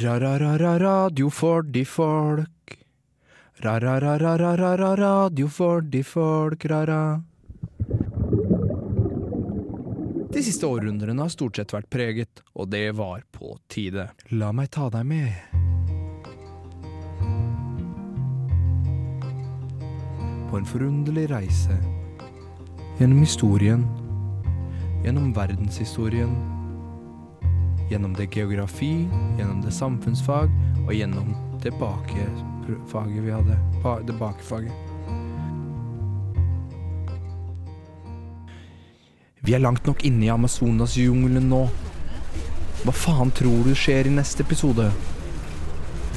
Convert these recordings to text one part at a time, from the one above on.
Ra-ra-ra-ra-radio for de folk. Ra-ra-ra-ra-ra-radio for de folk, ra-ra. De siste århundrene har stort sett vært preget, og det var på tide. La meg ta deg med. På en forunderlig reise. Gjennom historien. Gjennom verdenshistorien. Gjennom det geografi, gjennom det samfunnsfag og gjennom det bakefaget vi hadde. Det bakefaget. Vi er langt nok inne i Amazonas-jungelen nå. Hva faen tror du skjer i neste episode?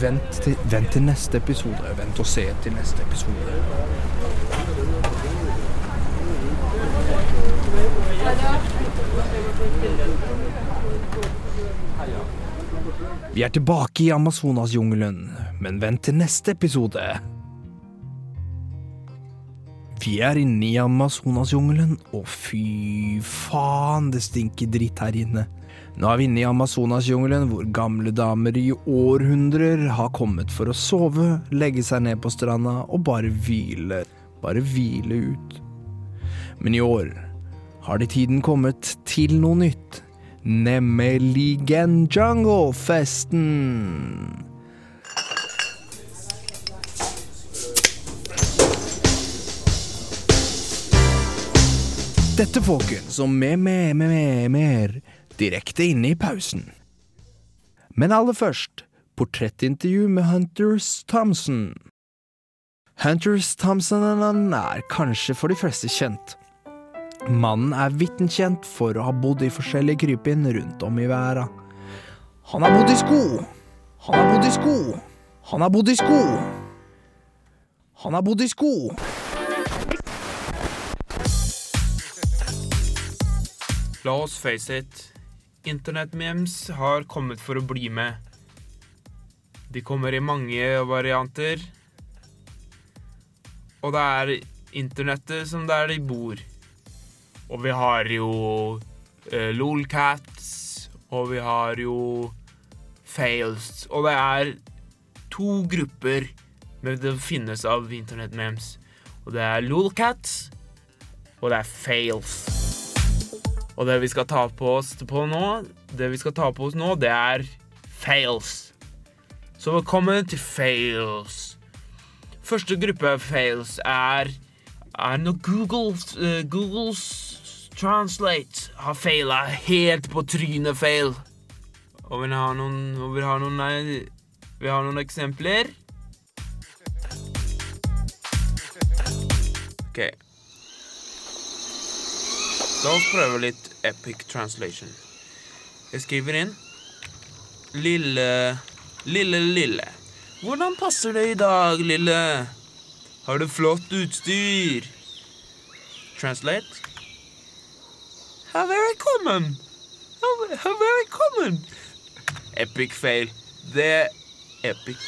Vent til, vent til neste episode. Vent og se til neste episode. Vi er tilbake i Amazonas-jungelen, men vent til neste episode. Vi er inne i Amazonas-jungelen, og fy faen, det stinker dritt her inne. Nå er vi inne i Amazonas-jungelen, hvor gamle damer i århundrer har kommet for å sove, legge seg ned på stranda og bare hvile. Bare hvile ut. Men i år har det tiden kommet til noe nytt. Nemlig Jungle-festen. Dette, folkens, med, med, med, med, mer direkte inne i pausen. Men aller først, portrettintervju med Hunters Thompson. Hunters Thompson er kanskje for de fleste kjent. Mannen er vittenkjent for å ha bodd i forskjellige krypinn rundt om i verden. Han har bodd i sko. Han har bodd i sko. Han har bodd i sko. Han har bodd i sko. La oss face it. Internettmemes har kommet for å bli med. De kommer i mange varianter. Og det er internettet som der de bor. Og vi har jo uh, lolcats, og vi har jo fails. Og det er to grupper med det finnes av internettmemes. Og det er lolcats, og det er fails. Og det vi skal ta på oss på nå, det vi skal ta på oss nå, det er fails. Så velkommen til fails. Første gruppe fails er er når Googles, uh, Googles Translate har feila helt på trynet feil. Og vi har noen, og vi har noen, nei, vi har noen eksempler. OK. La oss prøve litt epic translation. Jeg skriver inn Lille Lille, lille. Hvordan passer det i dag, lille? Har du flott utstyr? Translate. How very common. How, how very common. Epic fail. Det epic.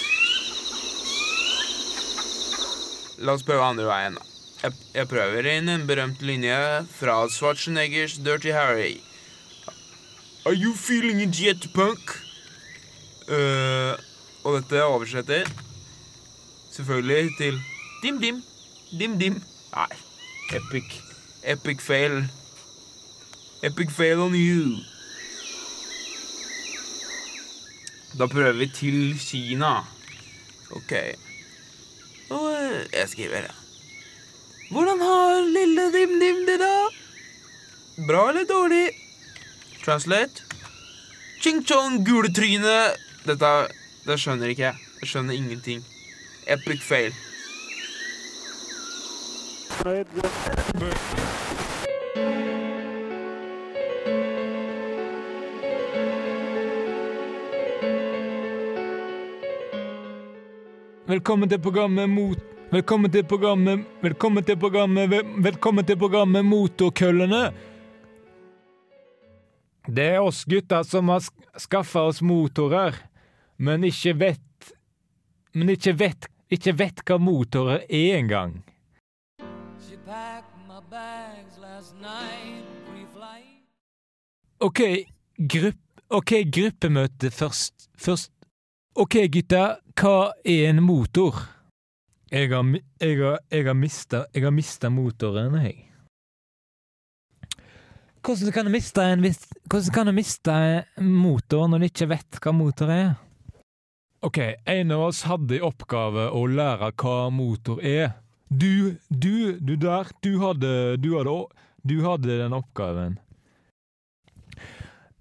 La oss prøve andre veien. Jeg, jeg prøver inn en berømt linje fra Schwarzeneggers Dirty Harry. Are you feeling a jet punk? Uh, og dette oversetter selvfølgelig til dim-dim, dim-dim. Nei, epic. Epic fail. Epic fail on you. Da prøver vi til Kina. OK. Og eh, jeg skriver det. Hvordan har lille dim-dim det, da? Bra eller dårlig? Translate. Ching-chong, gule tryne. Dette det skjønner ikke jeg. Jeg skjønner ingenting. Epic fail. Velkommen til programmet mot... Velkommen til programmet Velkommen til programmet Velkommen til programmet Motorkøllene. Det er oss gutter som har sk- skaffa oss motorer, men ikke vet Men ikke vet ikke vet hva motorer er engang. OK, grupp, OK, gruppemøte først. Først OK, gutta, hva er en motor? Jeg har, jeg har, jeg har mista Jeg har mista motoren, jeg. Hvordan kan du miste en Hvordan kan du miste motor når du ikke vet hva motor er? OK, en av oss hadde i oppgave å lære hva motor er. Du, du, du der, du hadde Du hadde, du hadde den oppgaven.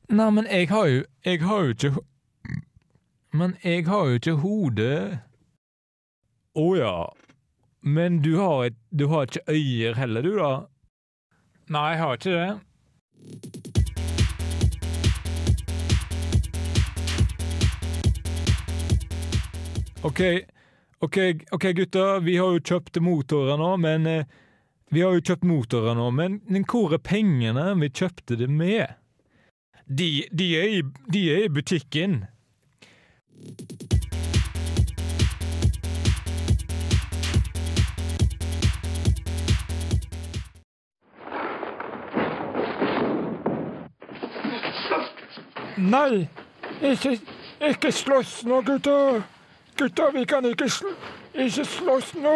Nei, men jeg har jo Jeg har jo ikke Men jeg har jo ikke hode. Å ja. Men du har, et, du har ikke øyer heller, du, da? Nei, jeg har ikke det. OK, ok, ok, gutta. Vi har jo kjøpt motorer nå, men eh, Vi har jo kjøpt motorer nå, men, men hvor er pengene vi kjøpte det med? De, de, er, i, de er i butikken. Nei, ikke, ikke slåss nå, gutter. Gutter, vi kan ikke, sl ikke slåss nå.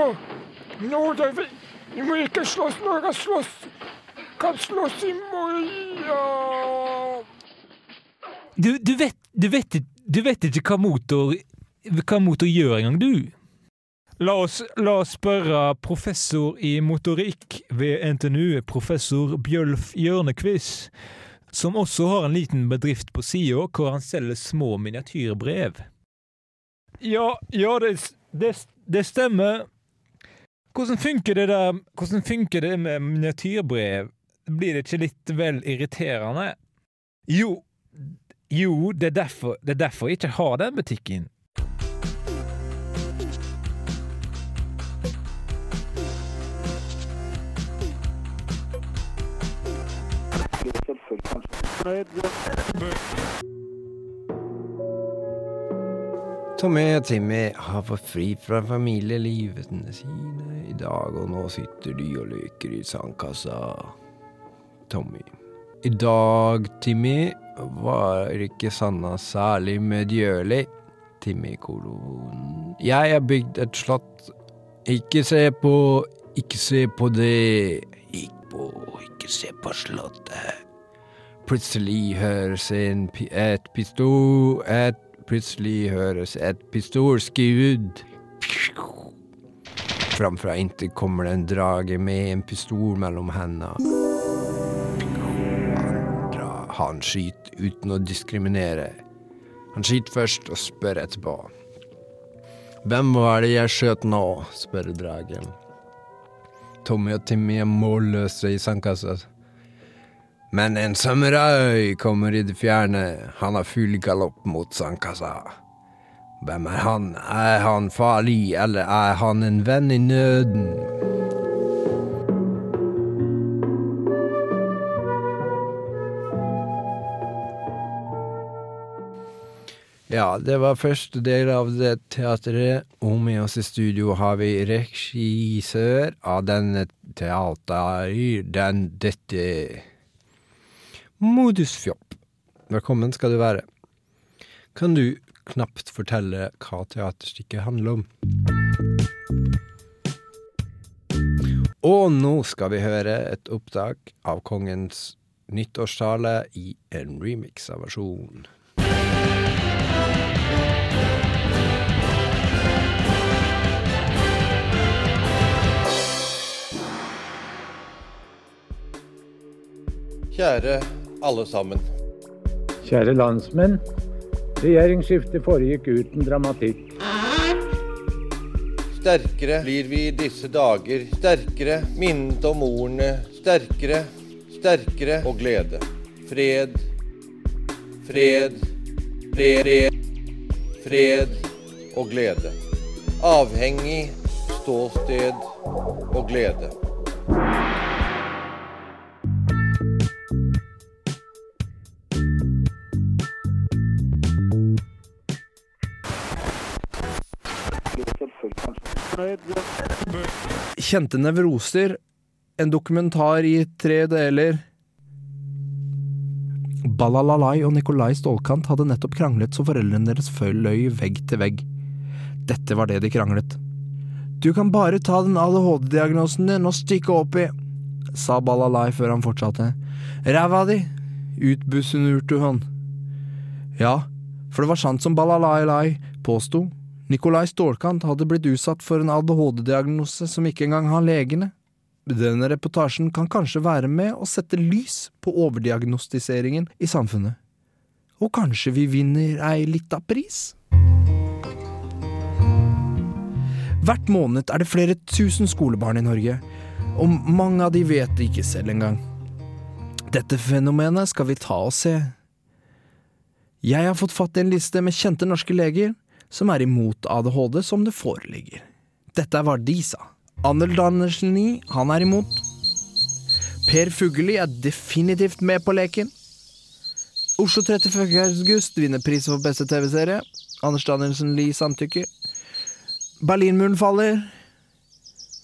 Nå, det vi, vi må ikke slåss nå. Jeg slåss, kan slåss i morgen. Du, du, vet, du, vet, du vet ikke hva motor, hva motor gjør engang, du? La oss, la oss spørre professor i motorikk ved NTNU, professor Bjølf Hjørnekvist, som også har en liten bedrift på sida hvor han selger små miniatyrbrev. Ja, ja, det, det, det stemmer. Hvordan funker det der Hvordan funker det med miniatyrbrev? Blir det ikke litt vel irriterende? Jo, jo, det er derfor, det er derfor jeg ikke har den butikken. Tommy og Timmy har fått fri fra familielivene sine i dag, og nå sitter de og leker i sandkassa. Tommy. I dag, Timmy, var ikke Sanna særlig medgjørlig. Kolon. Jeg har bygd et slott. Ikke se på, ikke se på det. Ikke på, ikke se på slottet. Plutselig høres en, et pistol, et Plutselig høres et pistolskudd. Framfra intet kommer det en drage med en pistol mellom hendene. Han, skyter uten å diskriminere. Han skyter først og spør etterpå. Hvem var det jeg skjøt nå? spør dragen. Tommy og Timmy er målløse i sandkassa. Men en samurai kommer i det fjerne. Han har full galopp mot sandkassa. Hvem er han? Er han farlig, eller er han en venn i nøden? Ja, det var første del av det teatret, og med oss i studio har vi regissør av denne teater, den dette Modusfjopp. Velkommen skal du være. Kan du knapt fortelle hva teaterstykket handler om? Og nå skal vi høre et opptak av kongens nyttårstale i en remix Kjære alle sammen. Kjære landsmenn. Regjeringsskiftet foregikk uten dramatikk. Sterkere blir vi i disse dager. Sterkere minnet om ordene. Sterkere, sterkere og glede. Fred, fred, fred, fred og glede. Avhengig, ståsted og glede. Kjente nevroser. En dokumentar i tre deler. Balalalai og Nikolai Stålkant hadde nettopp kranglet så foreldrene deres løy vegg til vegg. Dette var det de kranglet. Du kan bare ta den ADHD-diagnosen din og stikke opp i, sa Balalai før han fortsatte. Ræva di, utbusunurte han. Ja, for det var sant som Balalai påsto. Nikolai Stålkant hadde blitt utsatt for en ADHD-diagnose som ikke engang har legene. Denne reportasjen kan kanskje være med å sette lys på overdiagnostiseringen i samfunnet. Og kanskje vi vinner ei lita pris? Hvert måned er det flere tusen skolebarn i Norge, og mange av de vet det ikke selv engang. Dette fenomenet skal vi ta og se. Jeg har fått fatt i en liste med kjente norske leger som er imot ADHD som det foreligger. Dette er hva de sa. Arnold Andersen Lie, han er imot. Per Fugelli er definitivt med på leken. Oslo 31. august vinner pris for beste TV-serie. Anders Danielsen Lie samtykker. Berlinmuren faller.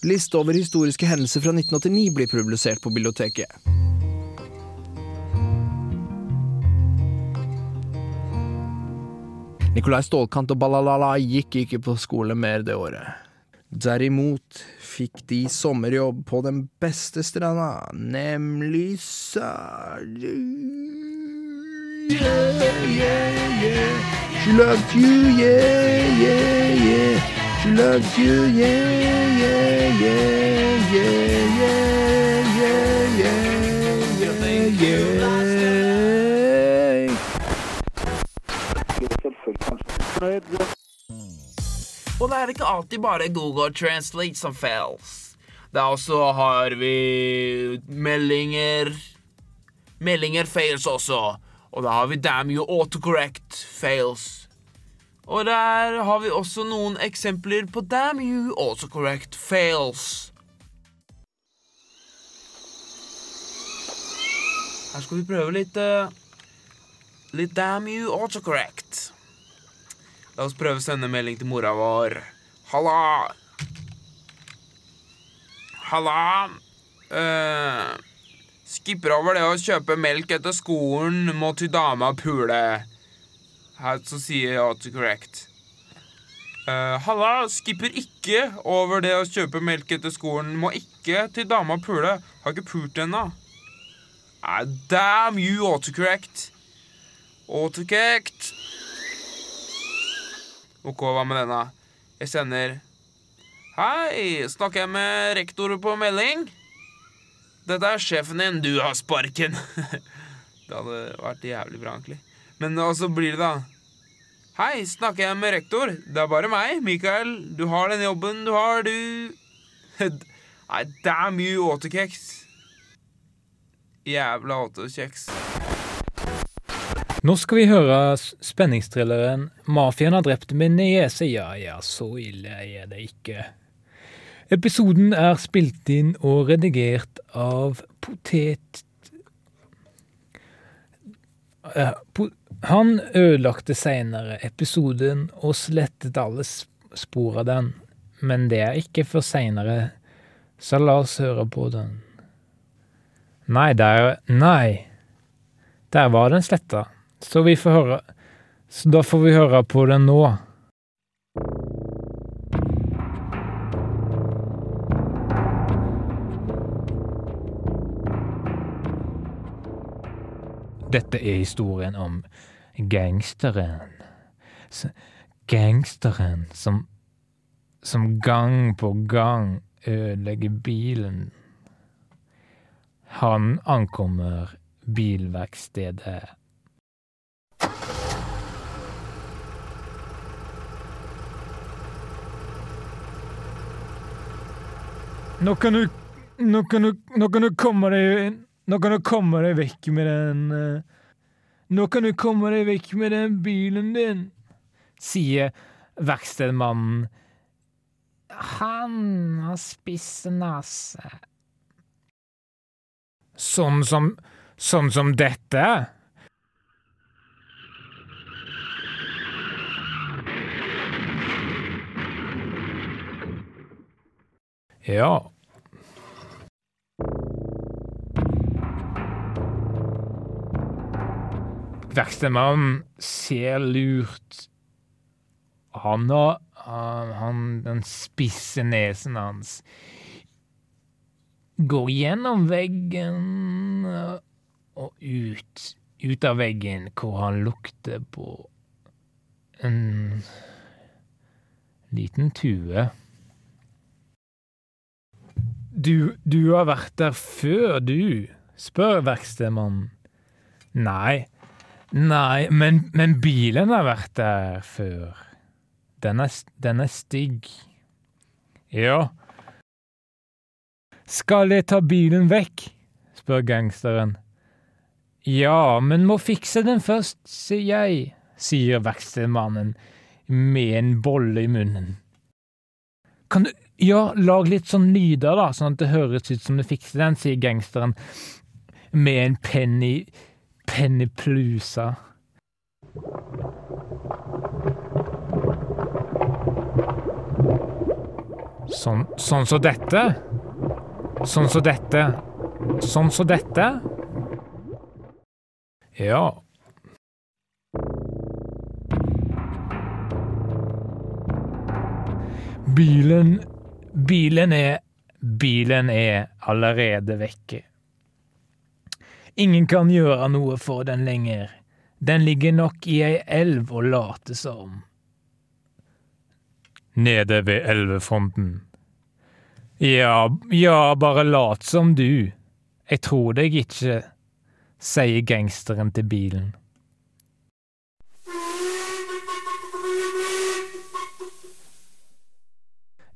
Liste over historiske hendelser fra 1989 blir publisert på biblioteket. Nikolai Stålkant og Balalala gikk ikke på skole mer det året. Derimot fikk de sommerjobb på den beste stranda, nemlig yeah. She loves you, yeah, yeah, yeah. She loves you, yeah, yeah, yeah, yeah, yeah, yeah, yeah, yeah, yeah. Og det er ikke alltid bare Google Translate som fails. Det er også har vi meldinger Meldinger fails også. Og da har vi damn you autocorrect fails. Og der har vi også noen eksempler på damn you autocorrect fails. Her skal vi prøve litt uh, Litt damn you autocorrect. La oss prøve å sende melding til mora vår. Halla! Halla! Uh, skipper over det å kjøpe melk etter skolen, må til dama pule. Her så sier autocorrect. Uh, halla, skipper ikke over det å kjøpe melk etter skolen. Må ikke til dama pule. Har ikke pult ennå. Uh, damn you, autocorrect. Autocorrect. Ok, hva med denne? Jeg sender Hei, snakker jeg med rektor på melding? Dette er sjefen din, du har sparken. det hadde vært jævlig bra, egentlig. Men så blir det, da. Hei, snakker jeg med rektor? Det er bare meg, Mikael. Du har den jobben du har, du. Nei, damn you, åtekjeks. Jævla åtekjeks. Nå skal vi høre spenningsthrilleren 'Mafiaen har drept min niese'. Ja ja, så ille er det ikke. Episoden er spilt inn og redigert av Potet... Eh, Han ødelagte seinere episoden og slettet alle sp- spor av den, men det er ikke for seinere, så la oss høre på den. Nei, der Nei. Der var den sletta. Så vi får høre Så da får vi høre på den nå. Dette er historien om gangsteren. Gangsteren som som gang på gang ødelegger bilen. Han ankommer bilverkstedet. Nå kan du Nå kan du, nå kan du komme deg Nå kan du komme deg vekk med den eh, Nå kan du komme deg vekk med den bilen din, sier verkstedmannen. Han har spiss nese. Sånn som Sånn som dette? Ja. Verkstedmannen ser lurt Han og han, Den spisse nesen hans går gjennom veggen og ut. Ut av veggen, hvor han lukter på en liten tue. Du, du har vært der før, du, spør verkstedmannen. Nei, nei, men, men bilen har vært der før. Den er, den er stygg. Ja. Skal jeg ta bilen vekk? spør gangsteren. Ja, men må fikse den først, sier jeg, sier verkstedmannen med en bolle i munnen. Kan du ja, lag litt sånn lyder, da, sånn at det høres ut som du fikser den, sier gangsteren med en penny penniplusa. Sånn sånn som dette? Sånn som dette? Sånn som dette? Ja. Bilen Bilen er Bilen er allerede vekke. Ingen kan gjøre noe for den lenger. Den ligger nok i ei elv og later som. Nede ved elvefronten. Ja, ja, bare lat som du. Jeg tror deg ikke, sier gangsteren til bilen.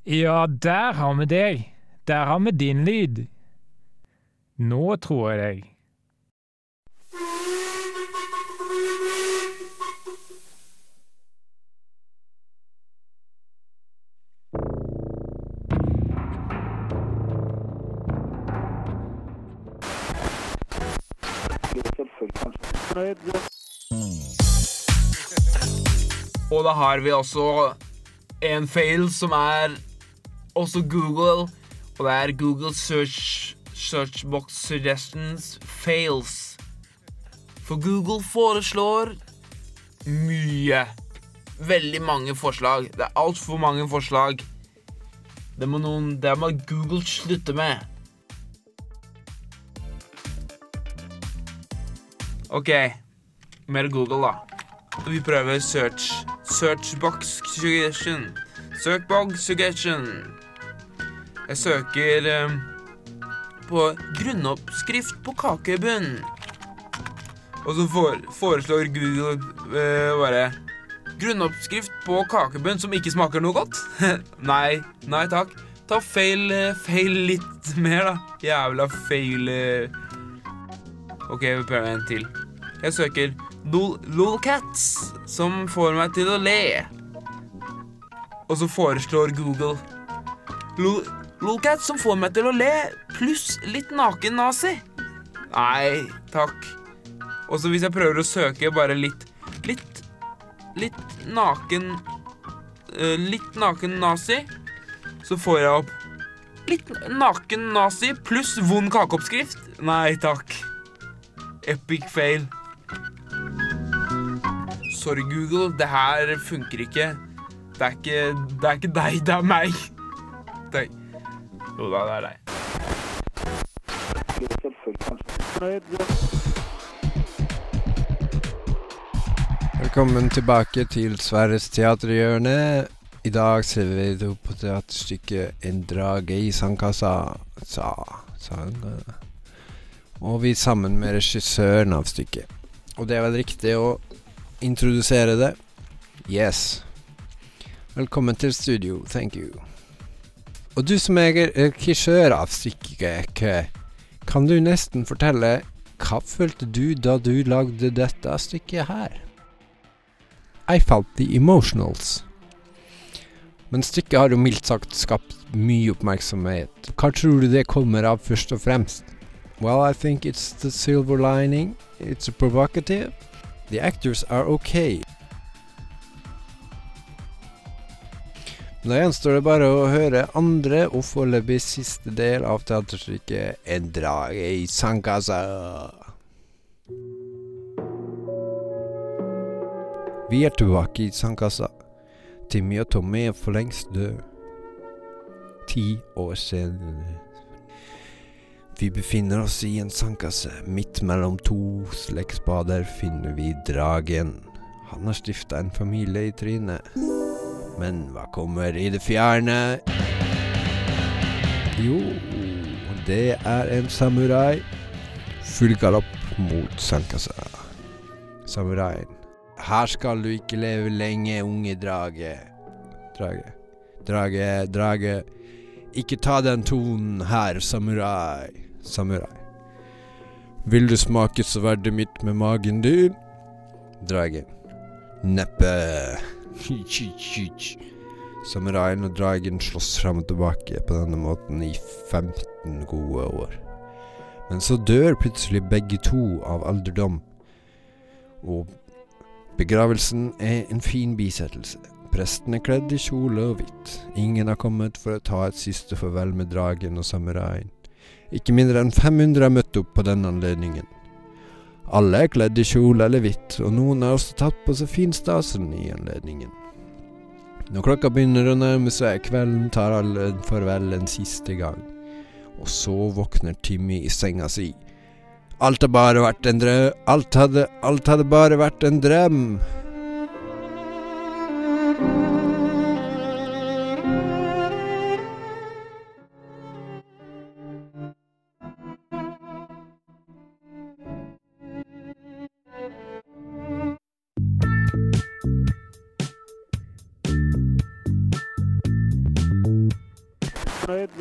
Ja, der har vi deg. Der har vi din lyd. Nå tror jeg deg. Og da har vi også en fail som er også Google, og det er Google Search Box Suggestions Fails. For Google foreslår mye. Veldig mange forslag. Det er altfor mange forslag. Det må, noen, det må Google slutte med. OK. Mer Google, da. Vi prøver search. Searchbox suggestion. Searchbox suggestion. Jeg søker eh, på grunnoppskrift på kakebunn. Og så for, foreslår Google eh, bare grunnoppskrift på kakebunn som ikke smaker noe godt. nei, nei takk. Ta feil, eh, feil litt mer, da. Jævla feil eh. OK, vi prøver en til. Jeg søker lolcats, som får meg til å le. Og så foreslår Google lolcats som får meg til å le, pluss litt naken nazi. Nei, takk. Og så hvis jeg prøver å søke bare litt Litt Litt naken eh, Litt naken nazi, så får jeg opp Litt naken nazi pluss vond kakeoppskrift. Nei takk. Epic fail. Sorry, Google. Det her funker ikke. Det er ikke, det er ikke deg, det er meg. Det er... Jo da, det er deg. Velkommen tilbake til Sverres teaterhjørne. I dag ser vi på teaterstykket 'En drage i sandkassa'. Sa, sang. Og vi er sammen med regissøren av stykket. Og det vel riktig å introdusere det? Yes. Velkommen til studio. Thank you. Og du som er regissør av stykket, kan du nesten fortelle hva følte du da du lagde dette stykket her? I felt the emotionals. Men stykket har jo mildt sagt skapt mye oppmerksomhet. Hva tror du det kommer av, først og fremst? Well, I think it's the silver lining. It's provocative. The actors are okay. Da gjenstår det bare å høre andre og foreløpig siste del av teaterstykket 'En drage i sandkassa'. Vi er tilbake i sandkassa. Timmy og Tommy er for lengst døde. Ti år senere. Vi befinner oss i en sandkasse. Midt mellom to slektsbader finner vi dragen. Han har stifta en familie i trynet. Men hva kommer i det fjerne? Jo, det er en samurai. Full galopp mot sandkassa. Samuraien. Her skal du ikke leve lenge, unge drage. Drage. Drage, drage. Ikke ta den tonen her, samurai. Samurai. Vil du smake sverdet mitt med magen din? Dragen. Neppe. Samuraien og dragen slåss fram og tilbake på denne måten i 15 gode år. Men så dør plutselig begge to av alderdom. Og begravelsen er en fin bisettelse. Presten er kledd i kjole og hvitt. Ingen har kommet for å ta et siste farvel med dragen og samuraien. Ikke mindre enn 500 har møtt opp på denne anledningen. Alle er kledd i kjole eller hvitt, og noen har også tatt på seg finstasen i anledningen. Når klokka begynner å nærme seg kvelden, tar alle farvel en siste gang. Og så våkner Timmy i senga si. Alt bare vært en drøm Alt hadde, alt hadde bare vært en drøm. Det var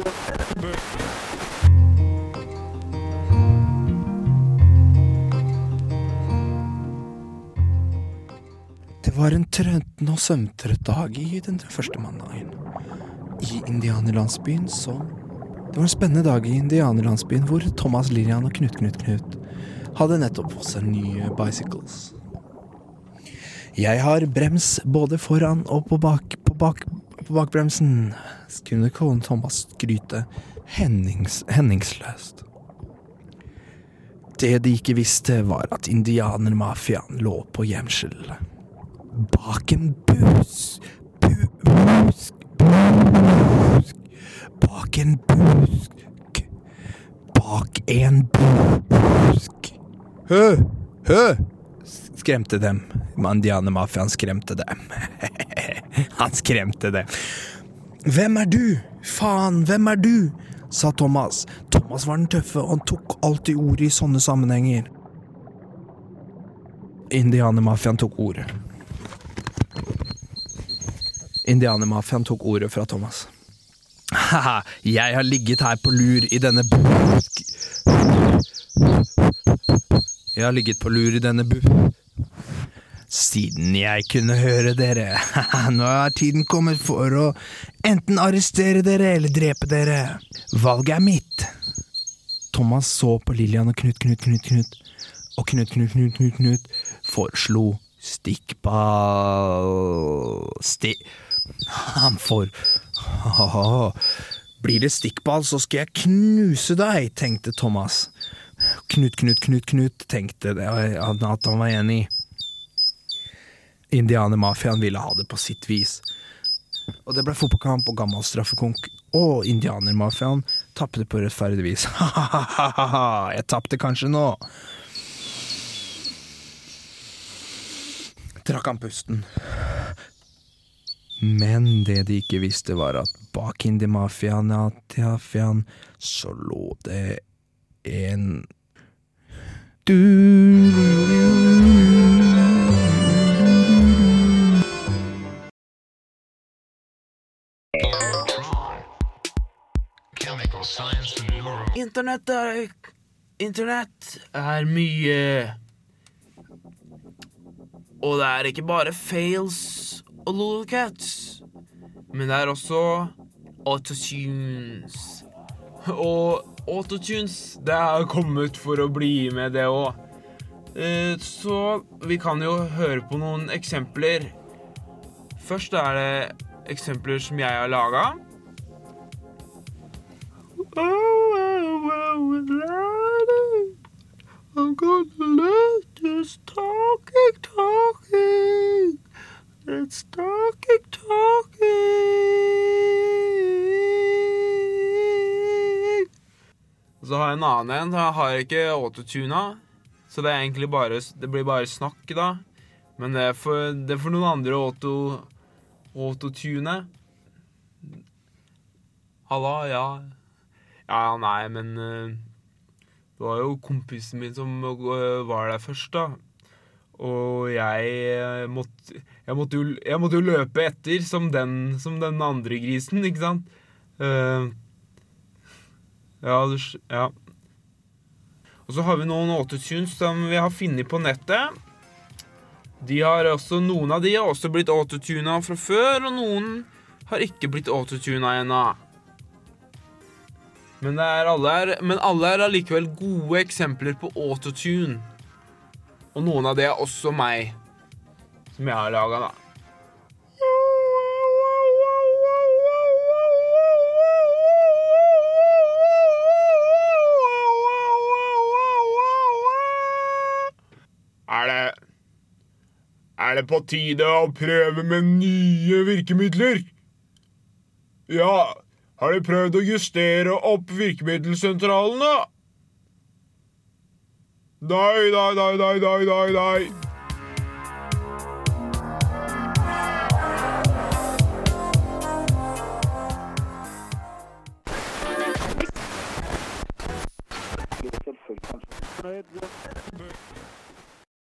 en trøtten og sømtrøtt dag i den første mandagen. I indianerlandsbyen så Det var en spennende dag i indianerlandsbyen hvor Thomas Lillian og Knut Knut Knut hadde nettopp fått seg nye bicycles. Jeg har brems både foran og på, bak, på, bak, på bakbremsen, kunne kone Thomas skryte hennings, henningsløst. Det de ikke visste, var at indianermafiaen lå på gjemsel bak en bus. Bu busk, busk. Bak en busk. Bak en bu busk. Hø, hø, skremte dem. Mandianermafiaen skremte dem. Han skremte dem. Hvem er du? Faen, hvem er du? sa Thomas. Thomas var den tøffe, og han tok alltid ordet i sånne sammenhenger. Indianermafiaen tok ordet. Indianermafiaen tok ordet fra Thomas. Haha, jeg har ligget her på lur i denne bu... Jeg har ligget på lur i denne bu... Siden jeg kunne høre dere. Nå er tiden kommet for å enten arrestere dere eller drepe dere. Valget er mitt. Thomas så på Lillian og Knut, Knut, Knut, Knut. Og Knut, Knut, Knut, Knut, Knut foreslo stikkball Sti... Han får Haha. Blir det stikkball, så skal jeg knuse deg, tenkte Thomas. Knut, Knut, Knut, Knut tenkte at han var enig. Indianermafiaen ville ha det på sitt vis. Og det ble fotballkamp og gammel straffekonk. Og indianermafiaen tapte på rettferdig vis. Ha-ha-ha, jeg tapte kanskje nå. Trakk han pusten. Men det de ikke visste, var at bak indiemafiaen så lå det en du Internett er Internett er mye Og det er ikke bare fails og lolcats, men det er også autotunes. Og autotunes, det er kommet for å bli med, det òg. Så vi kan jo høre på noen eksempler. Først er det eksempler som jeg har laga. I'm gonna let this talking, talking. It's talking, talking. Så har jeg en annen en. Jeg har ikke autotuna. Så det er egentlig bare Det blir bare snakk, da. Men det er for, det er for noen andre å auto, autotune. Halla, ja. Ja, nei, men eh, Det var jo kompisen min som eh, var der først, da. Og jeg eh, måtte jeg måtte, jo, jeg måtte jo løpe etter som den, som den andre grisen, ikke sant? Uh, ja, du, ja. Og så har vi noen autotunes som vi har funnet på nettet. De har også, Noen av de har også blitt autotuna fra før, og noen har ikke blitt autotuna ennå. Men, er alle er, men alle er allikevel gode eksempler på autotune. Og noen av det er også meg, som jeg har laga, da. Er det Er det på tide å prøve med nye virkemidler? Ja, har de prøvd å justere opp virkemiddelsentralen, da? Nei, nei, nei, nei, nei, nei, nei.